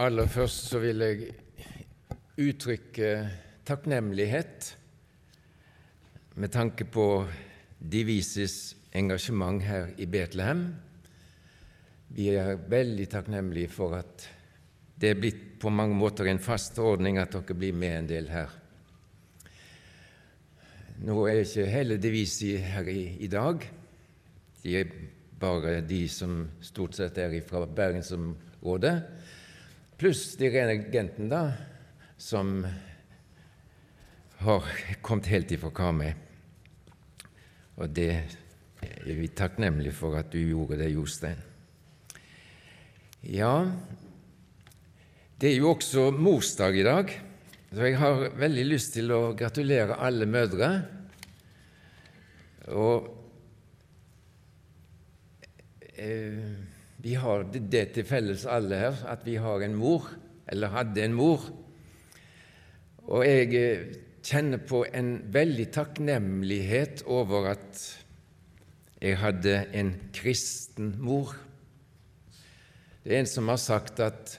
Aller først så vil jeg uttrykke takknemlighet med tanke på Divises engasjement her i Betlehem. Vi er veldig takknemlige for at det er blitt på mange måter en fast ordning at dere blir med en del her. Nå er ikke hele Divisi her i, i dag. De er bare de som stort sett er fra bergensområdet, pluss de rene agenten, da, som har kommet helt ifra Karmøy. Og det er vi takknemlige for at du gjorde det, Jostein. Ja, det er jo også morsdag i dag, så jeg har veldig lyst til å gratulere alle mødre. Og eh, vi har det til felles alle her, at vi har en mor, eller hadde en mor. Og jeg eh, kjenner på en veldig takknemlighet over at jeg hadde en kristen mor. Det er en som har sagt at,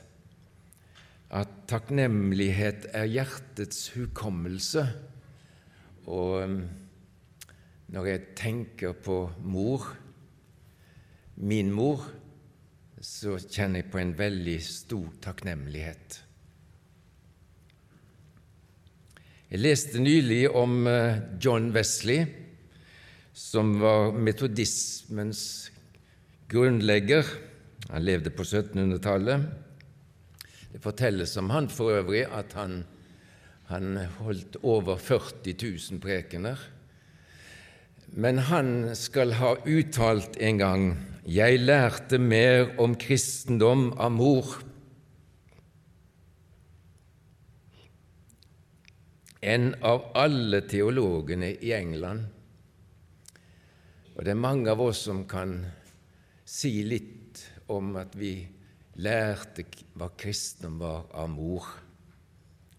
at takknemlighet er hjertets hukommelse. Og eh, når jeg tenker på mor, min mor, så kjenner jeg på en veldig stor takknemlighet. Jeg leste nylig om eh, John Wesley, som var metodismens grunnlegger. Han levde på 1700-tallet. Det fortelles om han for øvrig at han, han holdt over 40 000 prekener. Men han skal ha uttalt en gang jeg lærte mer om kristendom av mor enn av alle teologene i England. Og det er mange av oss som kan si litt om at vi lærte hva kristendom var av mor.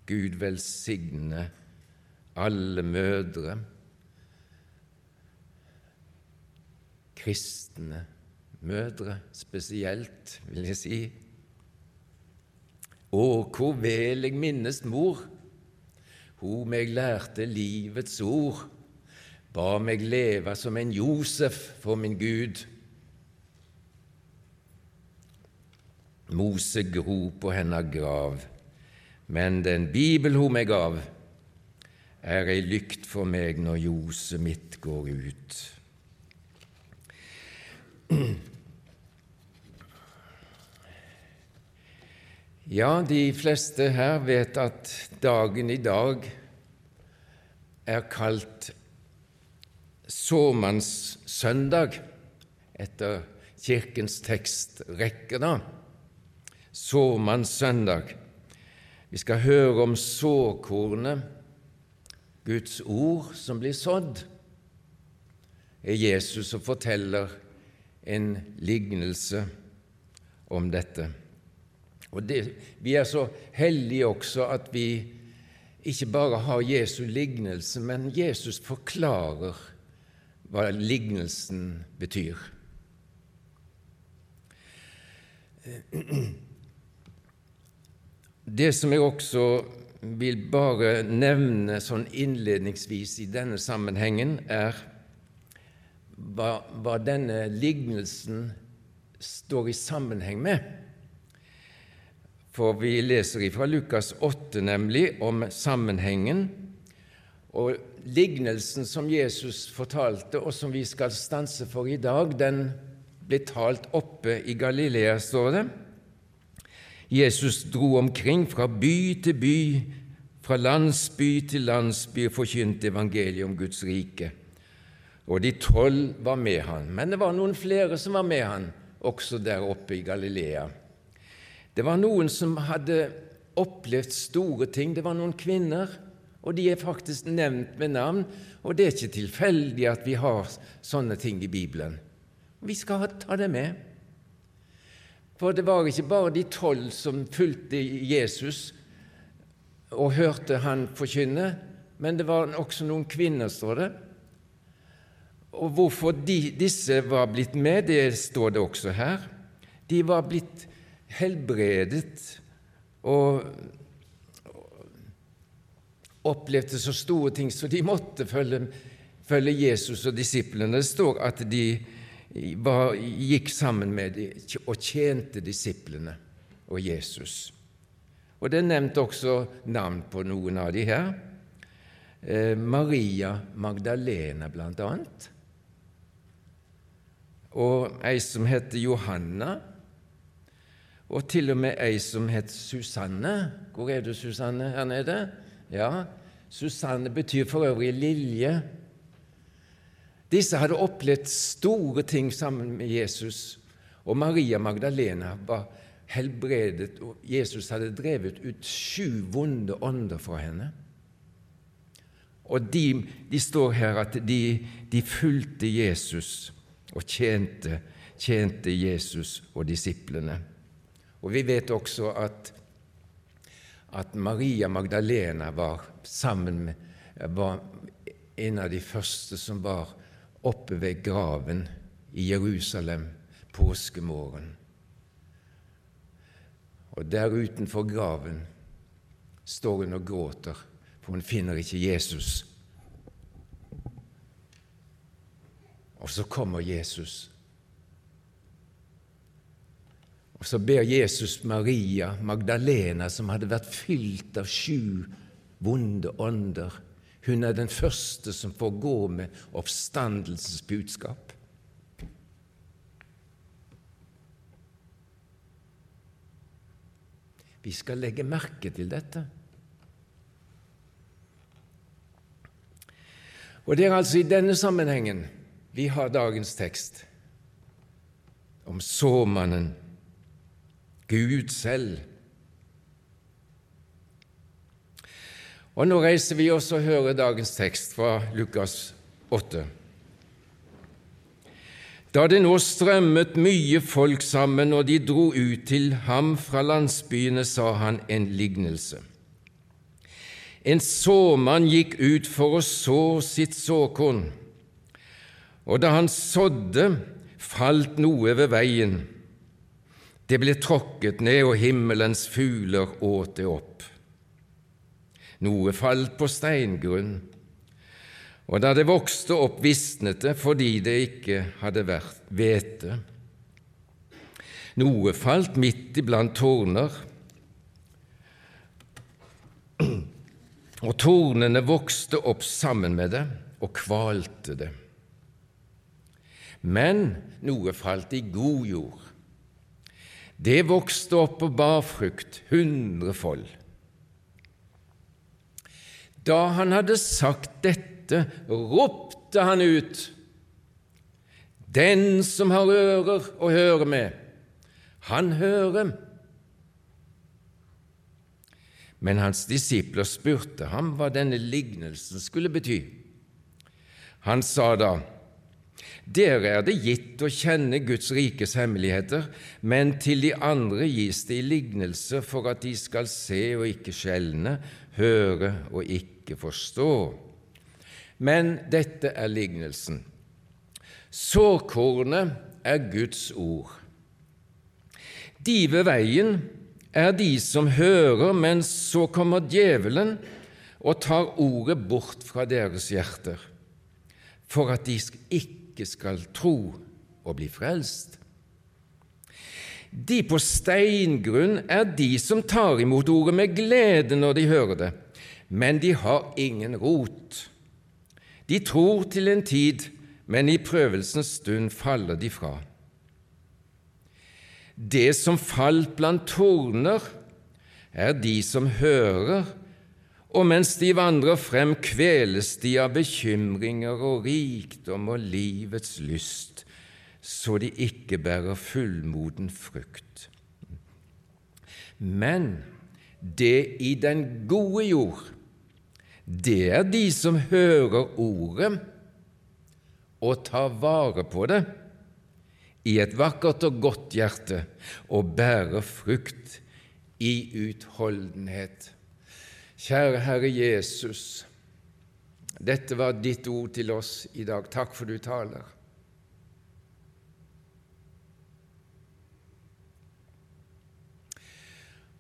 Gud velsigne alle mødre, kristne mødre spesielt, vil jeg si. Å, hvor vel jeg minnes mor, hun meg lærte livets ord, ba meg leve som en Josef for min Gud. Mose gro på henne grav, men den Bibel hun meg gav, er ei lykt for meg når ljoset mitt går ut. Ja, de fleste her vet at dagen i dag er kalt såmannssøndag etter Kirkens tekstrekke, da. Såmannssøndag. Vi skal høre om såkornet, Guds ord som blir sådd. er Jesus som forteller en lignelse om dette. Og det, Vi er så heldige også at vi ikke bare har Jesu lignelse, men Jesus forklarer hva lignelsen betyr. Det som jeg også vil bare nevne sånn innledningsvis i denne sammenhengen, er hva, hva denne lignelsen står i sammenheng med. For vi leser fra Lukas 8 nemlig om sammenhengen og lignelsen som Jesus fortalte, og som vi skal stanse for i dag, den ble talt oppe i Galilea, står det. Jesus dro omkring fra by til by, fra landsby til landsby og forkynte evangeliet om Guds rike. Og de tolv var med han. Men det var noen flere som var med han, også der oppe i Galilea. Det var noen som hadde opplevd store ting. Det var noen kvinner, og de er faktisk nevnt med navn. Og det er ikke tilfeldig at vi har sånne ting i Bibelen. Vi skal ta det med. For det var ikke bare de tolv som fulgte Jesus og hørte han forkynne, men det var også noen kvinner, står det. Og hvorfor de, disse var blitt med, det står det også her. De var blitt helbredet og opplevde så store ting, så de måtte følge, følge Jesus og disiplene. Det står at de var, gikk sammen med dem og tjente disiplene og Jesus. Og Det er nevnt også navn på noen av de her. Eh, Maria Magdalena, blant annet. Og ei som heter Johanna. Og til og med ei som het Susanne. Hvor er du, Susanne, her nede? Ja, Susanne betyr for øvrig lilje. Disse hadde opplevd store ting sammen med Jesus, og Maria Magdalena var helbredet, og Jesus hadde drevet ut sju vonde ånder fra henne. Og de, de står her at de, de, fulgte Jesus og tjente, tjente Jesus og disiplene. Og vi vet også at at Maria Magdalena var sammen med var en av de første som var oppe ved graven i Jerusalem påskemorgen. Og der utenfor graven står hun og gråter, for hun finner ikke Jesus. Og så kommer Jesus Og så ber Jesus Maria Magdalena, som hadde vært fylt av sju vonde ånder Hun er den første som får gå med oppstandelsens budskap. Vi skal legge merke til dette. Og Det er altså i denne sammenhengen vi har dagens tekst om såmannen Gud selv. Og Nå reiser vi oss og hører dagens tekst fra Lukas 8. Da det nå strømmet mye folk sammen, og de dro ut til ham fra landsbyene, sa han en lignelse. En såmann gikk ut for å så sitt såkorn, og da han sådde, falt noe ved veien det ble tråkket ned, og himmelens fugler åt det opp. Noe falt på steingrunn, og da det vokste opp, visnet det fordi det ikke hadde vært hvete. Noe falt midt iblant torner, og tornene vokste opp sammen med det og kvalte det. Men noe falt i god jord det vokste opp og bar frukt hundrefold. Da han hadde sagt dette, ropte han ut:" Den som har ører å høre med, han hører. Men hans disipler spurte ham hva denne lignelsen skulle bety. Han sa da:" Dere er det gitt å kjenne Guds rikes hemmeligheter, men til de andre gis det i lignelse for at de skal se og ikke skjelne, høre og ikke forstå. Men dette er lignelsen. Sårkornet er Guds ord. De ved veien er de som hører, men så kommer djevelen og tar ordet bort fra deres hjerter, for at de ikke ikke skal tro og bli frelst. De på steingrunn er de som tar imot ordet med glede når de hører det, men de har ingen rot. De tror til en tid, men i prøvelsens stund faller de fra. Det som falt blant torner, er de som hører, og mens de vandrer frem, kveles de av bekymringer og rikdom og livets lyst, så de ikke bærer fullmoden frukt. Men det i den gode jord, det er de som hører ordet og tar vare på det i et vakkert og godt hjerte og bærer frukt i utholdenhet. Kjære Herre Jesus, dette var ditt ord til oss i dag. Takk for du taler.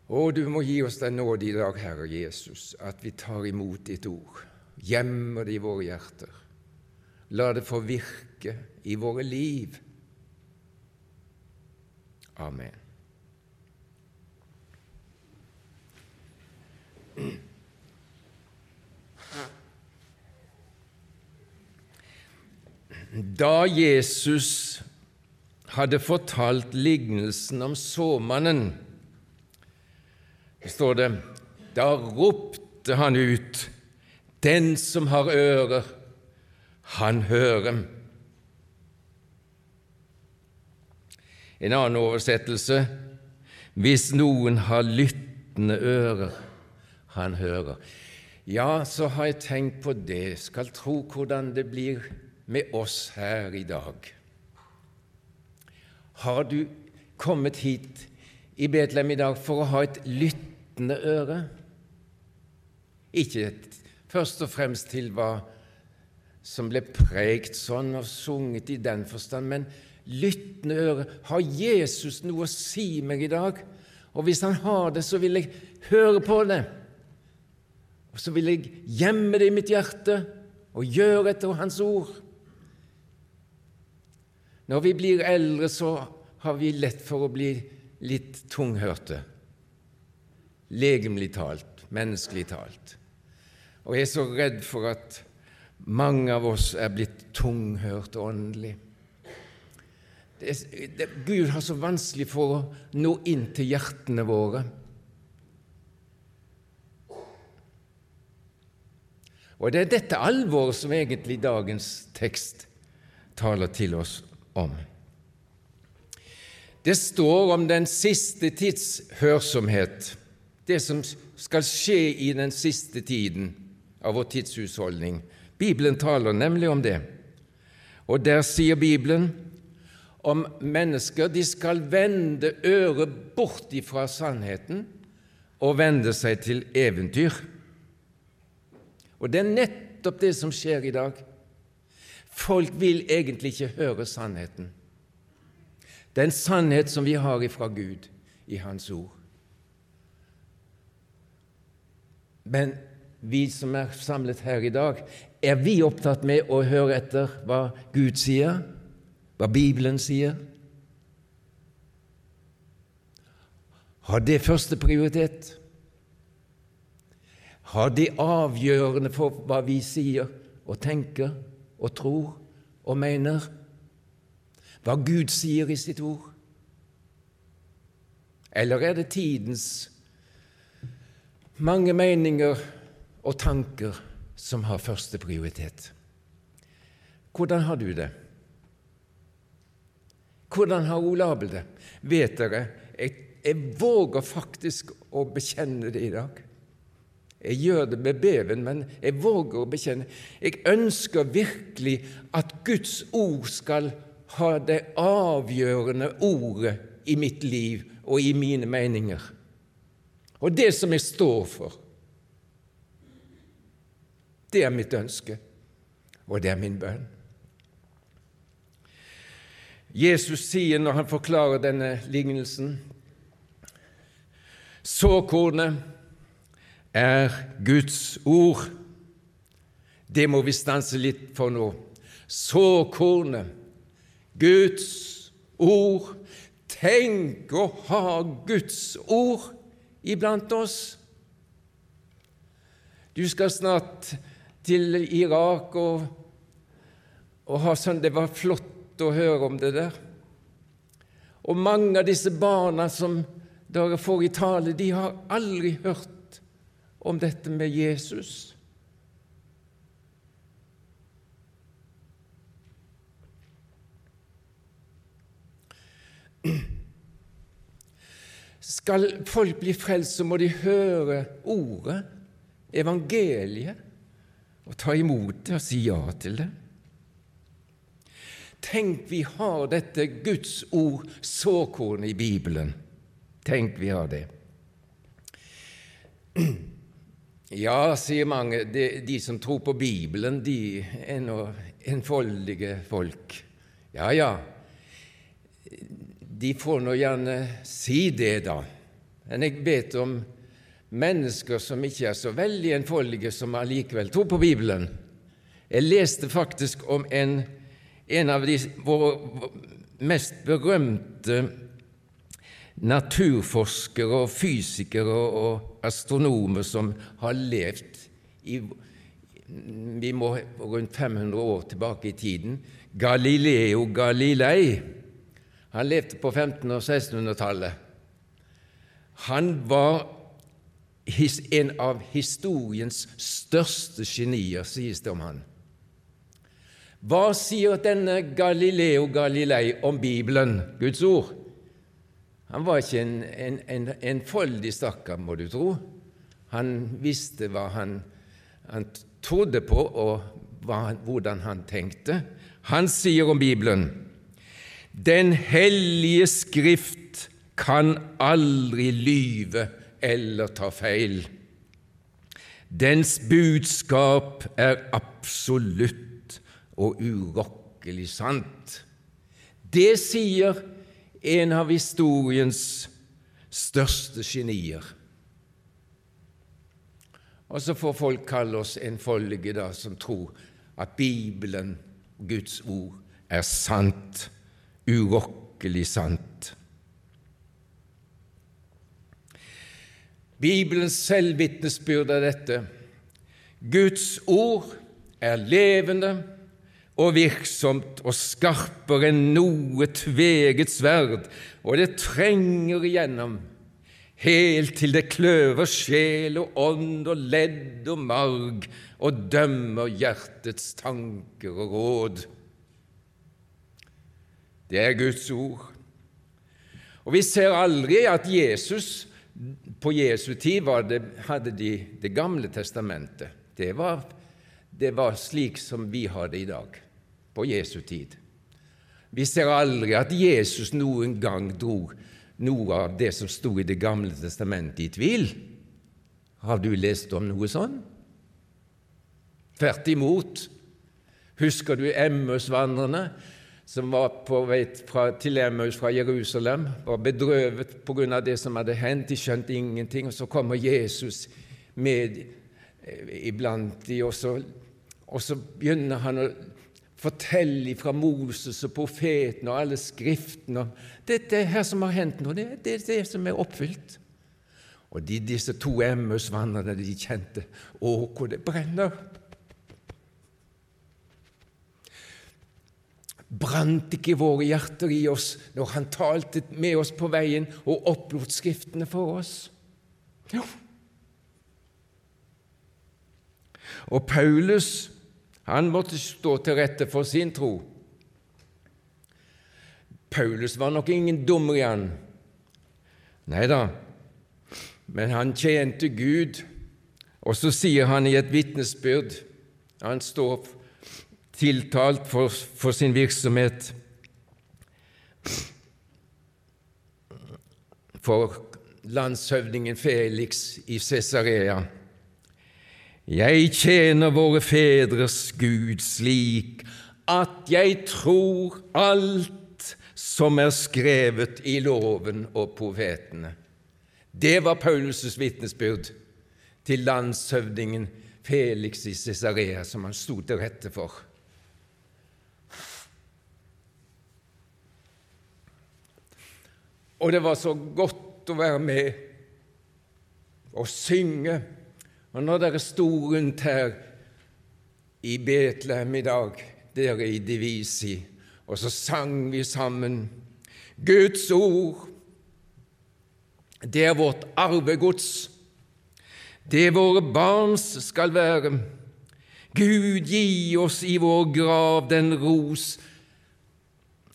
Å, du må gi oss den nåde i dag, Herre Jesus, at vi tar imot ditt ord, gjemmer det i våre hjerter. La det få virke i våre liv. Amen. Da Jesus hadde fortalt lignelsen om såmannen, står det da ropte han ut, Den som har ører, han hører. En annen oversettelse Hvis noen har lyttende ører, han hører. Ja, så har jeg tenkt på det, skal tro hvordan det blir med oss her i dag. Har du kommet hit i Betlehem i dag for å ha et lyttende øre? Ikke et, først og fremst til hva som ble prekt sånn og sunget i den forstand, men lyttende øre. Har Jesus noe å si meg i dag? Og hvis han har det, så vil jeg høre på det. Og så vil jeg gjemme det i mitt hjerte og gjøre etter Hans ord. Når vi blir eldre, så har vi lett for å bli litt tunghørte, legemlig talt, menneskelig talt. Og jeg er så redd for at mange av oss er blitt tunghørte åndelig. Det det, Gud har så vanskelig for å nå inn til hjertene våre. Og det er dette alvoret som egentlig dagens tekst taler til oss om. Det står om den siste tids hørsomhet, det som skal skje i den siste tiden av vår tidshusholdning. Bibelen taler nemlig om det. Og der sier Bibelen om mennesker de skal vende øret bort ifra sannheten og vende seg til eventyr. Og det er nettopp det som skjer i dag. Folk vil egentlig ikke høre sannheten. Den sannhet som vi har ifra Gud i Hans ord. Men vi som er samlet her i dag, er vi opptatt med å høre etter hva Gud sier, hva Bibelen sier? Har det første prioritet? Har det avgjørende for hva vi sier og tenker? Og tror og mener hva Gud sier i sitt ord? Eller er det tidens mange meninger og tanker som har første prioritet? Hvordan har du det? Hvordan har Ole Abel det? Vet dere, jeg, jeg våger faktisk å bekjenne det i dag. Jeg gjør det med beven, men jeg våger å bekjenne. Jeg ønsker virkelig at Guds ord skal ha det avgjørende ordet i mitt liv og i mine meninger. Og det som jeg står for. Det er mitt ønske, og det er min bønn. Jesus sier når han forklarer denne lignelsen Såkornet er Guds ord. Det må vi stanse litt for nå. Såkornet, Guds ord. Tenk å ha Guds ord iblant oss. Du skal snart til Irak og, og ha sånn Det var flott å høre om det der. Og mange av disse barna som dere får i tale, de har aldri hørt om dette med Jesus. Skal folk bli frelst, så må de høre ordet, evangeliet, og ta imot det og si ja til det. Tenk vi har dette Guds ord, såkornet i Bibelen. Tenk vi har det. Ja, sier mange, de, de, som tror på Bibelen, de er nå enfoldige folk. Ja, ja, de får nå gjerne si det, da. Men jeg vet om mennesker som ikke er så veldig enfoldige, som allikevel tror på Bibelen. Jeg leste faktisk om en, en av de våre mest berømte naturforskere og fysikere og astronomer som har levd i vi må rundt 500 år tilbake i tiden. Galileo Galilei. Han levde på 1500- og 1600-tallet. Han var en av historiens største genier, sies det om han. Hva sier denne Galileo Galilei om Bibelen, Guds ord? Han var ikke en, en, en stakkar, må du tro. Han visste hva han, han trodde på, og hva, hvordan han tenkte. Han sier om Bibelen Den hellige Skrift kan aldri lyve eller ta feil. Dens budskap er absolutt og urokkelig sant. Det sier en av historiens største genier. Og så får folk kalle oss enfoldige, da, som tror at Bibelen, Guds ord, er sant, urokkelig sant. Bibelens selvvitnesbyrd er dette. Guds ord er levende og virksomt og skarpere enn noe tveget sverd, og det trenger igjennom helt til det kløver sjel og ånd og ledd og marg og dømmer hjertets tanker og råd. Det er Guds ord. Og vi ser aldri at Jesus på Jesu tid det, hadde de Det gamle testamentet. Det var, det var slik som vi har det i dag, på Jesu tid. Vi ser aldri at Jesus noen gang dro noe av det som sto i Det gamle testamentet, i tvil. Har du lest om noe sånn? Tvert imot. Husker du Emmausvandrerne? som var på vei til Emmaus fra Jerusalem, var bedrøvet av det som hadde hendt. De skjønte ingenting. Og så kommer Jesus med eh, iblant de, og så, og så begynner han å fortelle fra Moses og profeten og alle skriftene det, det her som har hendt nå, det, det er det som er oppfylt. Og de, disse to Emmausvandrerne de kjente Å, hvor det brenner! Brant ikke våre hjerter i oss når Han talte med oss på veien og opplot Skriftene for oss? Jo. Og Paulus han måtte stå til rette for sin tro. Paulus var nok ingen dummer i han. Nei da, men han tjente Gud, og så sier han i et vitnesbyrd Han står tiltalt for, for sin virksomhet. For landshøvdingen Felix i Cesarea. Jeg tjener våre fedres Gud slik at jeg tror alt som er skrevet i loven og profetene. Det var Paulus' vitnesbyrd til landshøvdingen Felix i Cesarea, som han sto til rette for. Og det var så godt å være med og synge. Og når dere sto rundt her i Betlehem i dag, dere i Divisi, og så sang vi sammen Guds ord, det er vårt arvegods. Det våre barns skal være. Gud, gi oss i vår grav den ros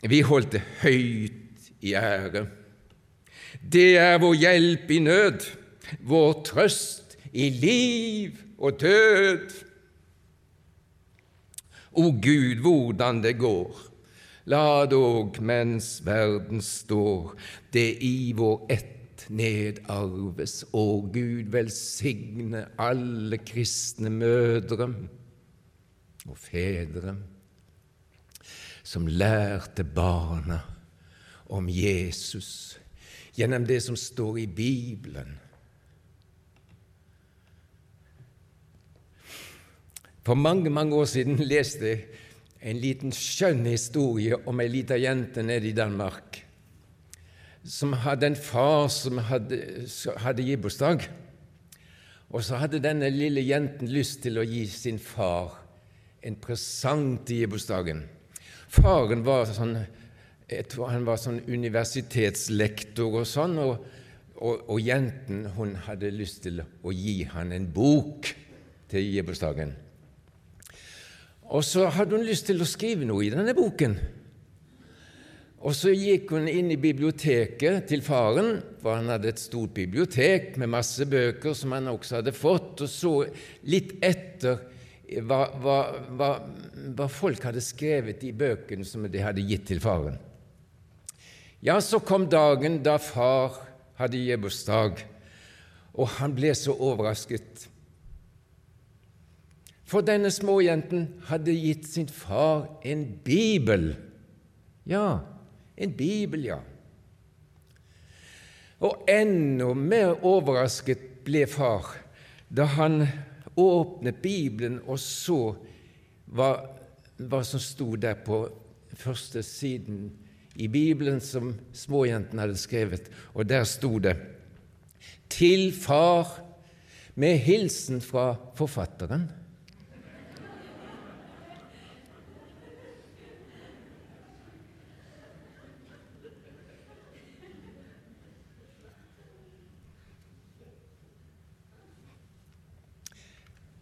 vi holdt høyt i ære. Det er vår hjelp i nød, vår trøst i liv og død. O Gud, hvordan det går, la dog mens verden står, det i vår ett nedarves. Å Gud, velsigne alle kristne mødre og fedre som lærte barna om Jesus gjennom det som står i Bibelen. For mange mange år siden leste jeg en liten skjønn historie om ei lita jente nede i Danmark som hadde en far som hadde, hadde gibbursdag. Og så hadde denne lille jenten lyst til å gi sin far en presang til gibbursdagen. Faren var sånn, jeg tror han var sånn universitetslektor og sånn, og, og, og jenten hun hadde lyst til å gi han en bok til gibbursdagen. Og så hadde hun lyst til å skrive noe i denne boken. Og så gikk hun inn i biblioteket til faren, for han hadde et stort bibliotek med masse bøker som han også hadde fått, og så litt etter hva, hva, hva, hva folk hadde skrevet i bøkene som de hadde gitt til faren. Ja, så kom dagen da far hadde gebursdag, og han ble så overrasket. For denne småjenten hadde gitt sin far en bibel. Ja, en bibel, ja. Og enda mer overrasket ble far da han åpnet Bibelen og så hva, hva som sto der på første siden i Bibelen som småjenten hadde skrevet, og der sto det Til far med hilsen fra forfatteren.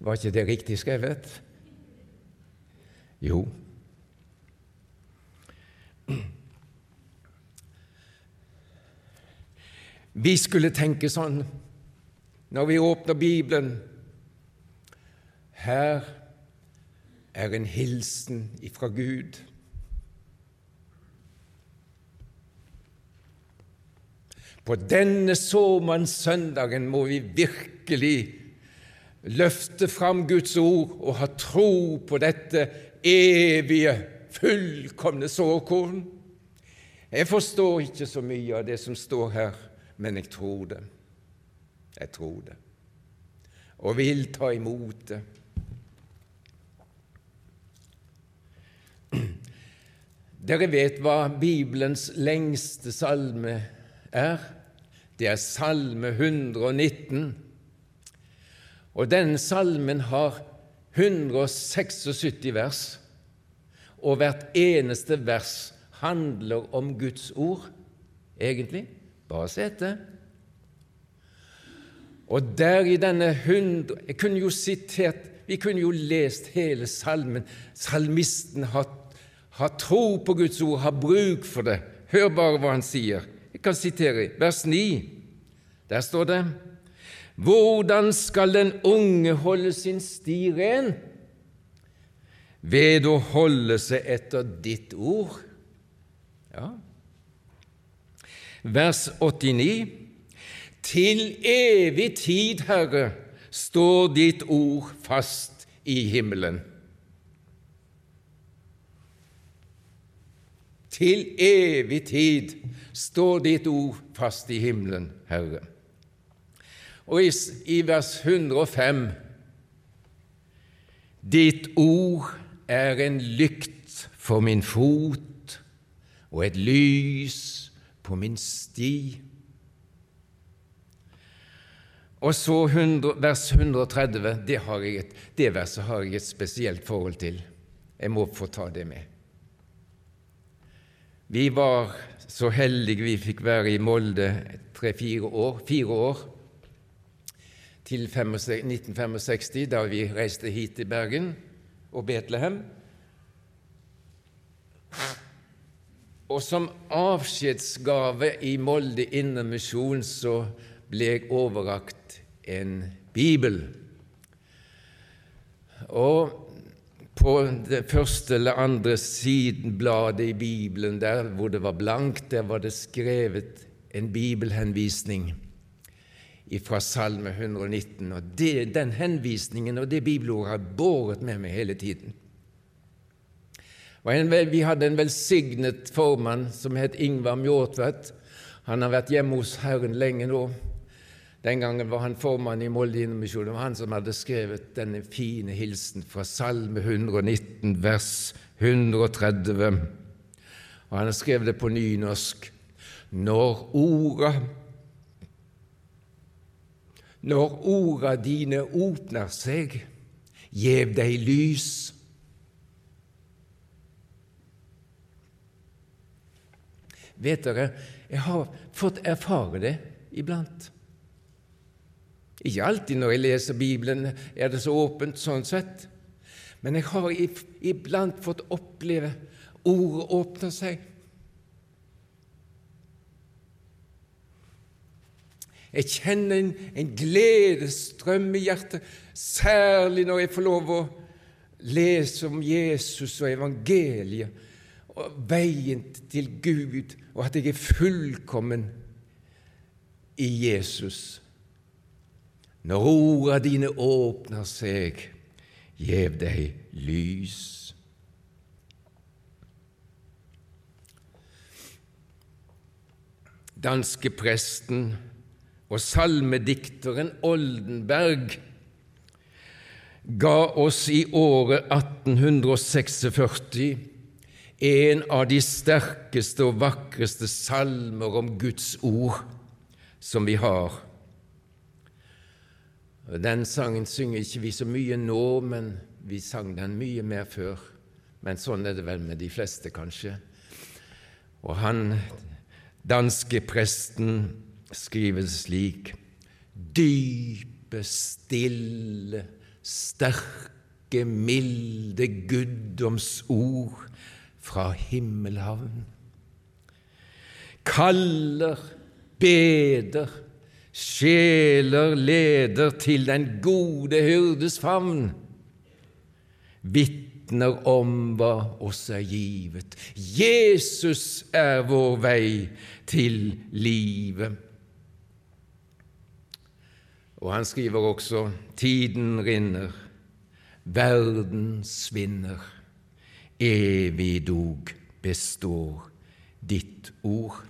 Var ikke det riktig skrevet? Jo. Vi skulle tenke sånn når vi åpner Bibelen Her er en hilsen ifra Gud. På denne såmannssøndagen må vi virkelig løfte fram Guds ord og ha tro på dette evige, fullkomne såkorn. Jeg forstår ikke så mye av det som står her, men jeg tror det. Jeg tror det, og vil ta imot det. Dere vet hva Bibelens lengste salme er. Det er Salme 119. Og denne salmen har 176 vers, og hvert eneste vers handler om Guds ord, egentlig. Bare se etter. Og der i denne hundre Jeg kunne jo sitert Vi kunne jo lest hele salmen. Salmisten har, har tro på Guds ord, har bruk for det. Hør bare hva han sier. Jeg kan sitere vers 9. Der står det hvordan skal den unge holde sin sti ren? Ved å holde seg etter ditt ord. Ja. Vers 89. Til evig tid, Herre, står ditt ord fast i himmelen. Til evig tid står ditt ord fast i himmelen, Herre. Og i, i vers 105 Ditt ord er en lykt for min fot og et lys på min sti. Og så 100, vers 130, det, et, det, verset har jeg et spesielt forhold til. Jeg må få ta det med. Vi var så heldige vi fikk være i Molde tre-fire år, fire år til 1965, da vi reiste hit til Bergen og Betlehem. Og som avskjedsgave i Molde Indremisjon så ble jeg overrakt en bibel. Og på det første eller andre sidenbladet i Bibelen, der hvor det var blankt, der var det skrevet en bibelhenvisning fra Salme 119. Og det, Den henvisningen og det bibelordet har båret med meg hele tiden. En, vi hadde en velsignet formann som het Ingvar Mjåtvedt. Han har vært hjemme hos Herren lenge nå. Den gangen var han formann i Molde Indremisjon. Det var han som hadde skrevet denne fine hilsen fra Salme 119, vers 130. Og han har skrevet det på nynorsk. Når orda Når orda dine åpner seg, gjev dei lys. Vet dere, jeg har fått erfare det iblant. Ikke alltid når jeg leser Bibelen er det så åpent sånn sett, men jeg har iblant fått oppleve ordet åpner seg. Jeg kjenner en, en gledestrøm i hjertet, særlig når jeg får lov å lese om Jesus og evangeliet og veien til Gud, og at jeg er fullkommen i Jesus. Når orda dine åpner seg, gjev deg lys. Danskepresten og salmedikteren Oldenberg ga oss i året 1846 en av de sterkeste og vakreste salmer om Guds ord som vi har. Den sangen synger ikke vi så mye nå, men vi sang den mye mer før. Men sånn er det vel med de fleste, kanskje. Og han danske presten skriver det slik Dype, stille, sterke, milde guddomsord fra himmelhavn. Kaller, beder, sjeler leder til den gode hyrdes favn. Vitner om hva oss er givet. Jesus er vår vei til livet. Og han skriver også tiden rinner, verden svinner evig dog består ditt ord.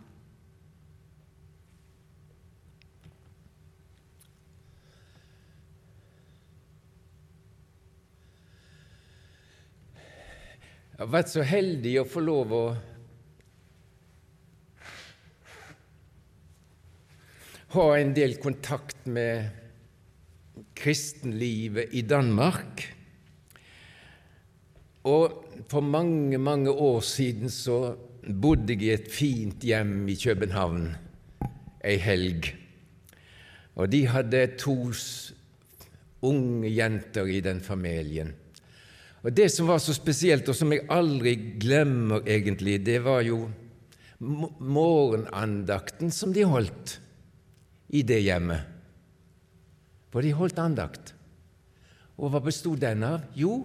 Jeg har vært så heldig å få lov å ha en del kontakt med kristenlivet i Danmark. Og for mange, mange år siden så bodde jeg i et fint hjem i København ei helg. Og de hadde to unge jenter i den familien. Og Det som var så spesielt, og som jeg aldri glemmer egentlig, det var jo morgenandakten som de holdt i det hjemmet. For de holdt andakt. Og hva bestod den av? Jo,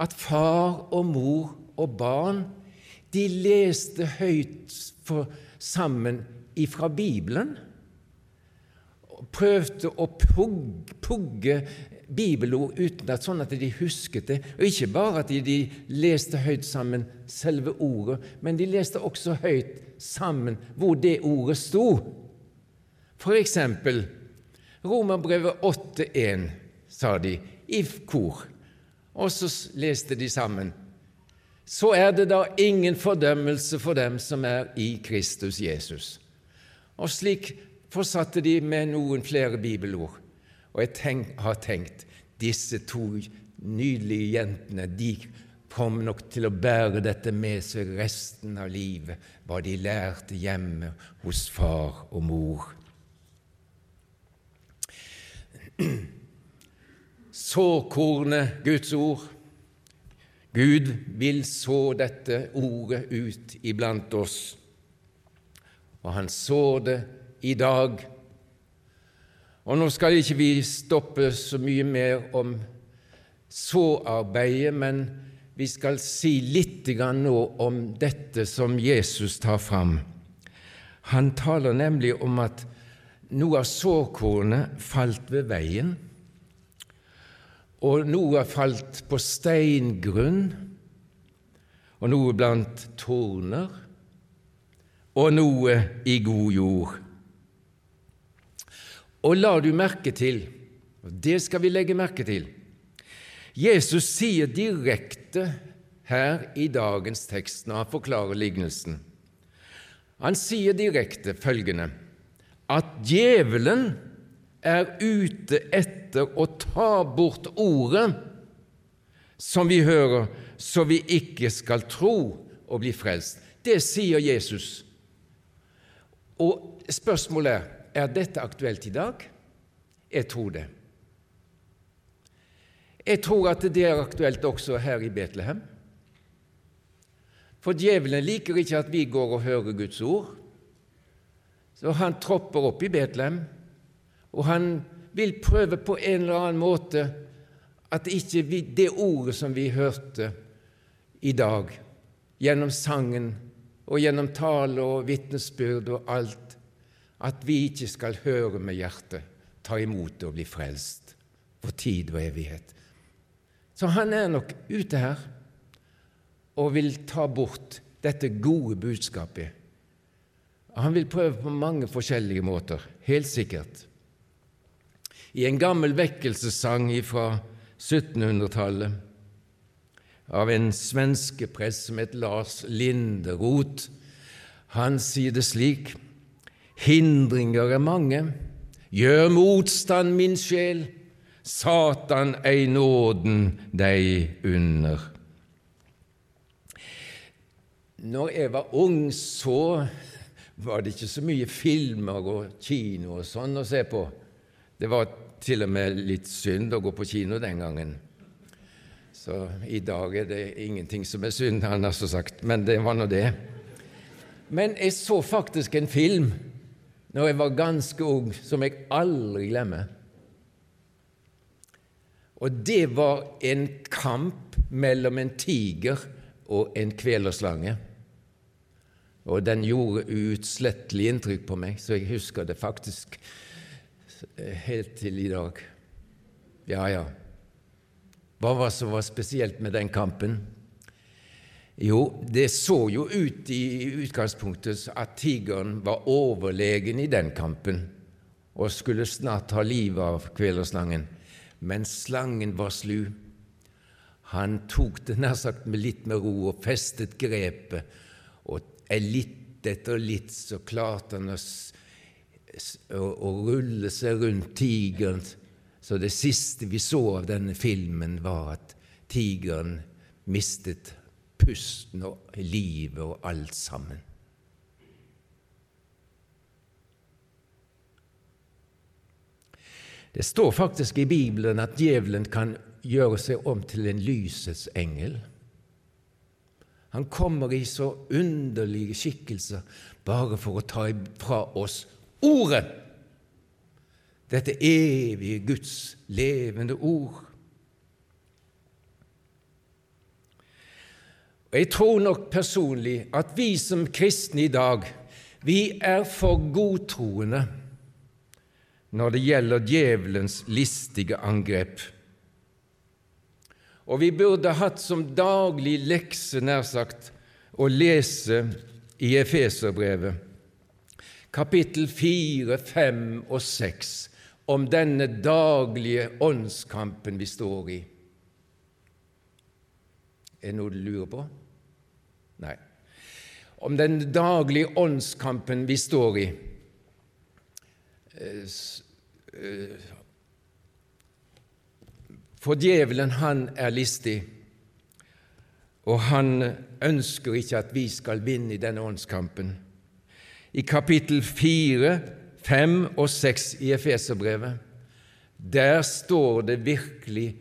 at far og mor og barn de leste høyt for, sammen ifra Bibelen. Og Prøvde å pugge, pugge bibelord uten at, sånn at de husket det. Og ikke bare at de, de leste høyt sammen selve ordet, men de leste også høyt sammen hvor det ordet sto. For eksempel Romerbrevet 8,1, sa de i kor. Og så leste de sammen. Så er det da ingen fordømmelse for dem som er i Kristus Jesus. Og slik fortsatte de med noen flere bibelord. Og jeg tenk, har tenkt disse to nydelige jentene de kom nok til å bære dette med seg resten av livet, hva de lærte hjemme hos far og mor. Såkornet Guds ord. Gud vil så dette ordet ut iblant oss, og han så det i dag. Og Nå skal ikke vi stoppe så mye mer om såarbeidet, men vi skal si litt nå om dette som Jesus tar fram. Han taler nemlig om at noe av såkornet falt ved veien og noe falt på steingrunn, og noe blant torner, og noe i god jord. Og la du merke til, og det skal vi legge merke til, Jesus sier direkte her i dagens tekst når han forklarer lignelsen. Han sier direkte følgende at djevelen er ute etter å ta bort ordet som vi hører, så vi ikke skal tro og bli frelst. Det sier Jesus. Og spørsmålet er er dette aktuelt i dag? Jeg tror det. Jeg tror at det er aktuelt også her i Betlehem. For djevelen liker ikke at vi går og hører Guds ord. Så han tropper opp i Betlehem, og han vil prøve på en eller annen måte at ikke vi, det ordet som vi hørte i dag, gjennom sangen og gjennom tale og vitnesbyrd og alt, at vi ikke skal høre med hjertet, ta imot det og bli frelst for tid og evighet. Så han er nok ute her og vil ta bort dette gode budskapet. Han vil prøve på mange forskjellige måter, helt sikkert. I en gammel vekkelsessang fra 1700-tallet av en svenske prest som het Lars Linderoth, han sier det slik Hindringer er mange. Gjør motstand, min sjel, Satan ei nåden deg under. Når jeg var ung, så var det ikke så mye filmer og kino og sånn å se på. Det var til og med litt synd å gå på kino den gangen. Så i dag er det ingenting som er synd, han har så sagt, men det var nå det. Men jeg så faktisk en film når jeg var ganske ung, som jeg aldri glemmer. Og det var en kamp mellom en tiger og en kvelerslange. Og den gjorde uutslettelig inntrykk på meg, så jeg husker det faktisk helt til i dag. Ja, ja. Hva var det som var spesielt med den kampen? Jo, det så jo ut i utgangspunktet at tigeren var overlegen i den kampen og skulle snart ta livet av kvelerslangen. Men slangen var slu. Han tok det nær sagt med litt med ro og festet grepet, og litt etter litt så klarte han å, å, å rulle seg rundt tigeren. Så det siste vi så av denne filmen, var at tigeren mistet pusten og livet og alt sammen. Det står faktisk i Bibelen at djevelen kan gjøre seg om til en lysets engel. Han kommer i så underlige skikkelser bare for å ta fra oss Ordet! Dette evige Guds levende ord. Og Jeg tror nok personlig at vi som kristne i dag, vi er for godtroende når det gjelder djevelens listige angrep. Og vi burde hatt som daglig lekse, nær sagt, å lese i Efeserbrevet, kapittel 4, 5 og 6, om denne daglige åndskampen vi står i. Er det noe du lurer på? Nei. Om den daglige åndskampen vi står i. For djevelen, han er listig, og han ønsker ikke at vi skal vinne i denne åndskampen. I kapittel 4, 5 og 6 i Efeserbrevet, der står det virkelig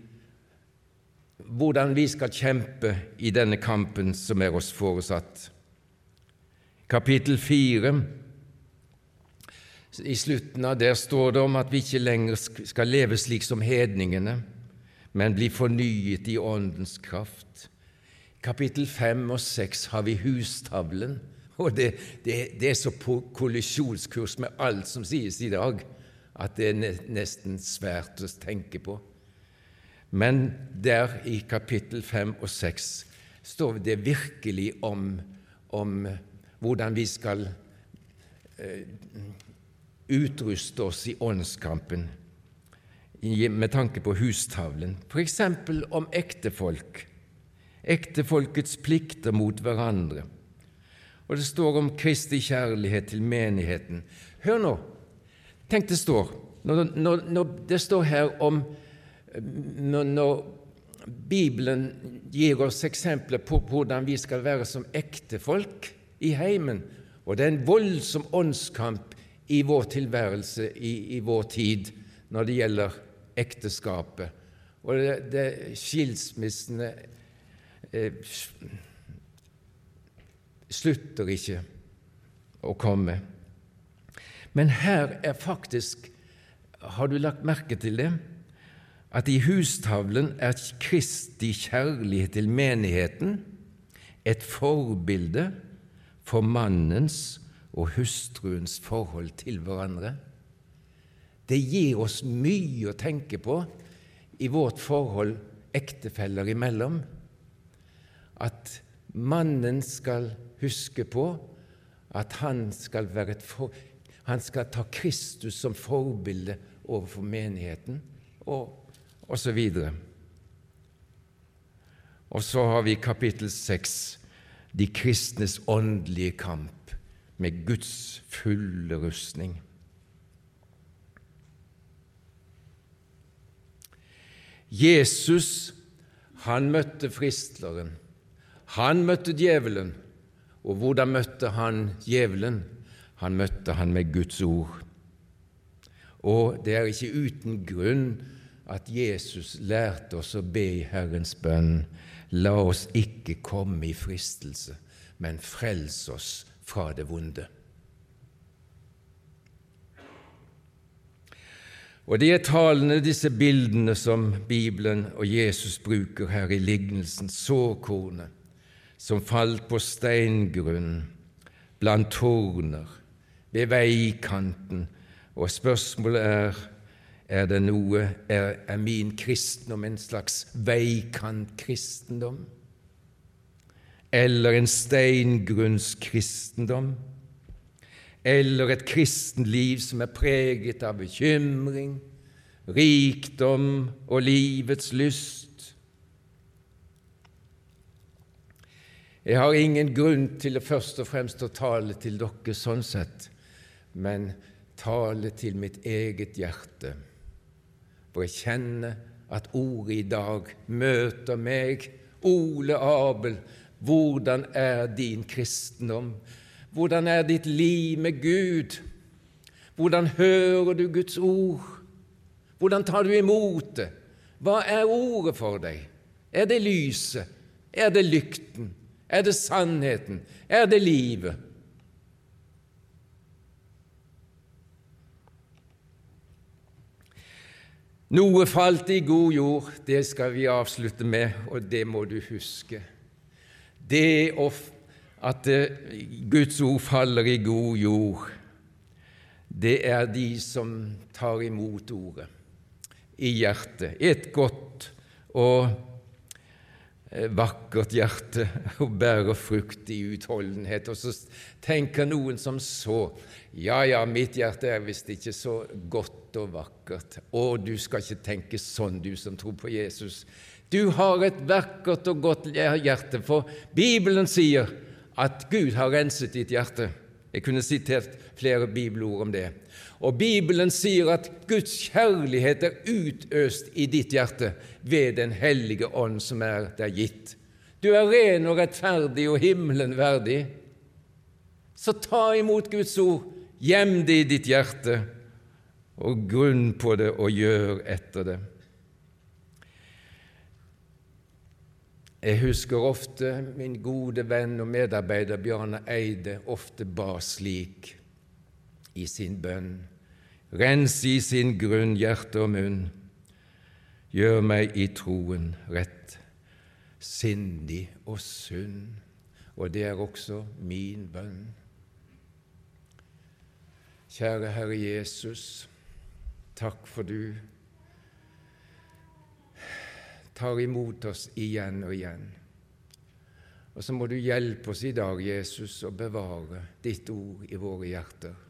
hvordan vi skal kjempe i denne kampen som er oss foresatt. Kapittel 4 i slutten av der står det om at vi ikke lenger skal leve slik som hedningene, men bli fornyet i Åndens kraft. Kapittel 5 og 6 har vi hustavlen, og det, det, det er så på kollisjonskurs med alt som sies i dag, at det er nesten svært å tenke på. Men der i kapittel 5 og 6 står det virkelig om, om hvordan vi skal eh, utruste oss i åndskampen med tanke på hustavlen, f.eks. om ektefolk, ektefolkets plikter mot hverandre. Og det står om Kristi kjærlighet til menigheten. Hør nå! Tenk det står når, når, når det står her om når, når, Bibelen gir oss eksempler på hvordan vi skal være som ektefolk i heimen, og det er en voldsom åndskamp i vår tilværelse i, i vår tid når det gjelder ekteskapet. Og det, det skilsmissene eh, slutter ikke å komme. Men her er faktisk Har du lagt merke til det? At i hustavlen er Kristi kjærlighet til menigheten et forbilde for mannens og hustruens forhold til hverandre. Det gir oss mye å tenke på i vårt forhold ektefeller imellom. At mannen skal huske på at han skal, for, han skal ta Kristus som forbilde overfor menigheten, og, så videre. Og så har vi kapittel seks, de kristnes åndelige kamp med Guds fulle rustning. Jesus, han møtte fristleren. Han møtte djevelen. Og hvordan møtte han djevelen? Han møtte han med Guds ord. Og det er ikke uten grunn at Jesus lærte oss å be i Herrens bønn La oss ikke komme i fristelse, men frels oss fra det vonde. Og det er talene, disse bildene som Bibelen og Jesus bruker her i lignelsen, såkornet som falt på steingrunn, blant torner, ved veikanten, og spørsmålet er er det noe er, er min kristendom en slags veikantkristendom? Eller en steingrunnskristendom? Eller et kristenliv som er preget av bekymring, rikdom og livets lyst. Jeg har ingen grunn til først og fremst å tale til dere sånn sett, men tale til mitt eget hjerte, for jeg kjenner at ordet i dag møter meg. Ole Abel, hvordan er din kristendom? Hvordan er ditt liv med Gud? Hvordan hører du Guds ord? Hvordan tar du imot det? Hva er ordet for deg? Er det lyset? Er det lykten? Er det sannheten? Er det livet? Noe falt i god jord, det skal vi avslutte med, og det må du huske. Det å at eh, Guds ord faller i god jord, det er de som tar imot ordet i hjertet. Et godt og eh, vakkert hjerte og bærer frukt i utholdenhet. Og så tenker noen som så ja, ja, mitt hjerte er visst ikke så godt og vakkert. Å, du skal ikke tenke sånn, du som tror på Jesus. Du har et vakkert og godt hjerte, for Bibelen sier at Gud har renset ditt hjerte. Jeg kunne sitert flere bibelord om det. Og Bibelen sier at Guds kjærlighet er utøst i ditt hjerte ved Den hellige ånd som er der gitt. Du er ren og rettferdig og himmelen verdig. Så ta imot Guds ord, gjem det i ditt hjerte, og grunn på det og gjør etter det. Jeg husker ofte min gode venn og medarbeider Bjarne Eide ofte ba slik i sin bønn. Rens i sin grunn hjerte og munn, gjør meg i troen rett, sindig og sunn. Og det er også min bønn. Kjære Herre Jesus, takk for du tar imot oss igjen og igjen. Og så må du hjelpe oss i dag, Jesus, å bevare ditt ord i våre hjerter.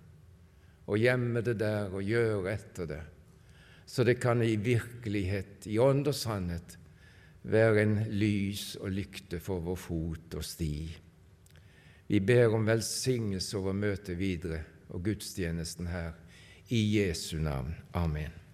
og gjemme det der og gjøre etter det, så det kan i virkelighet, i ånd og sannhet, være en lys og lykte for vår fot og sti. Vi ber om velsignelse over møtet videre og gudstjenesten her. I Jesu navn. Amen.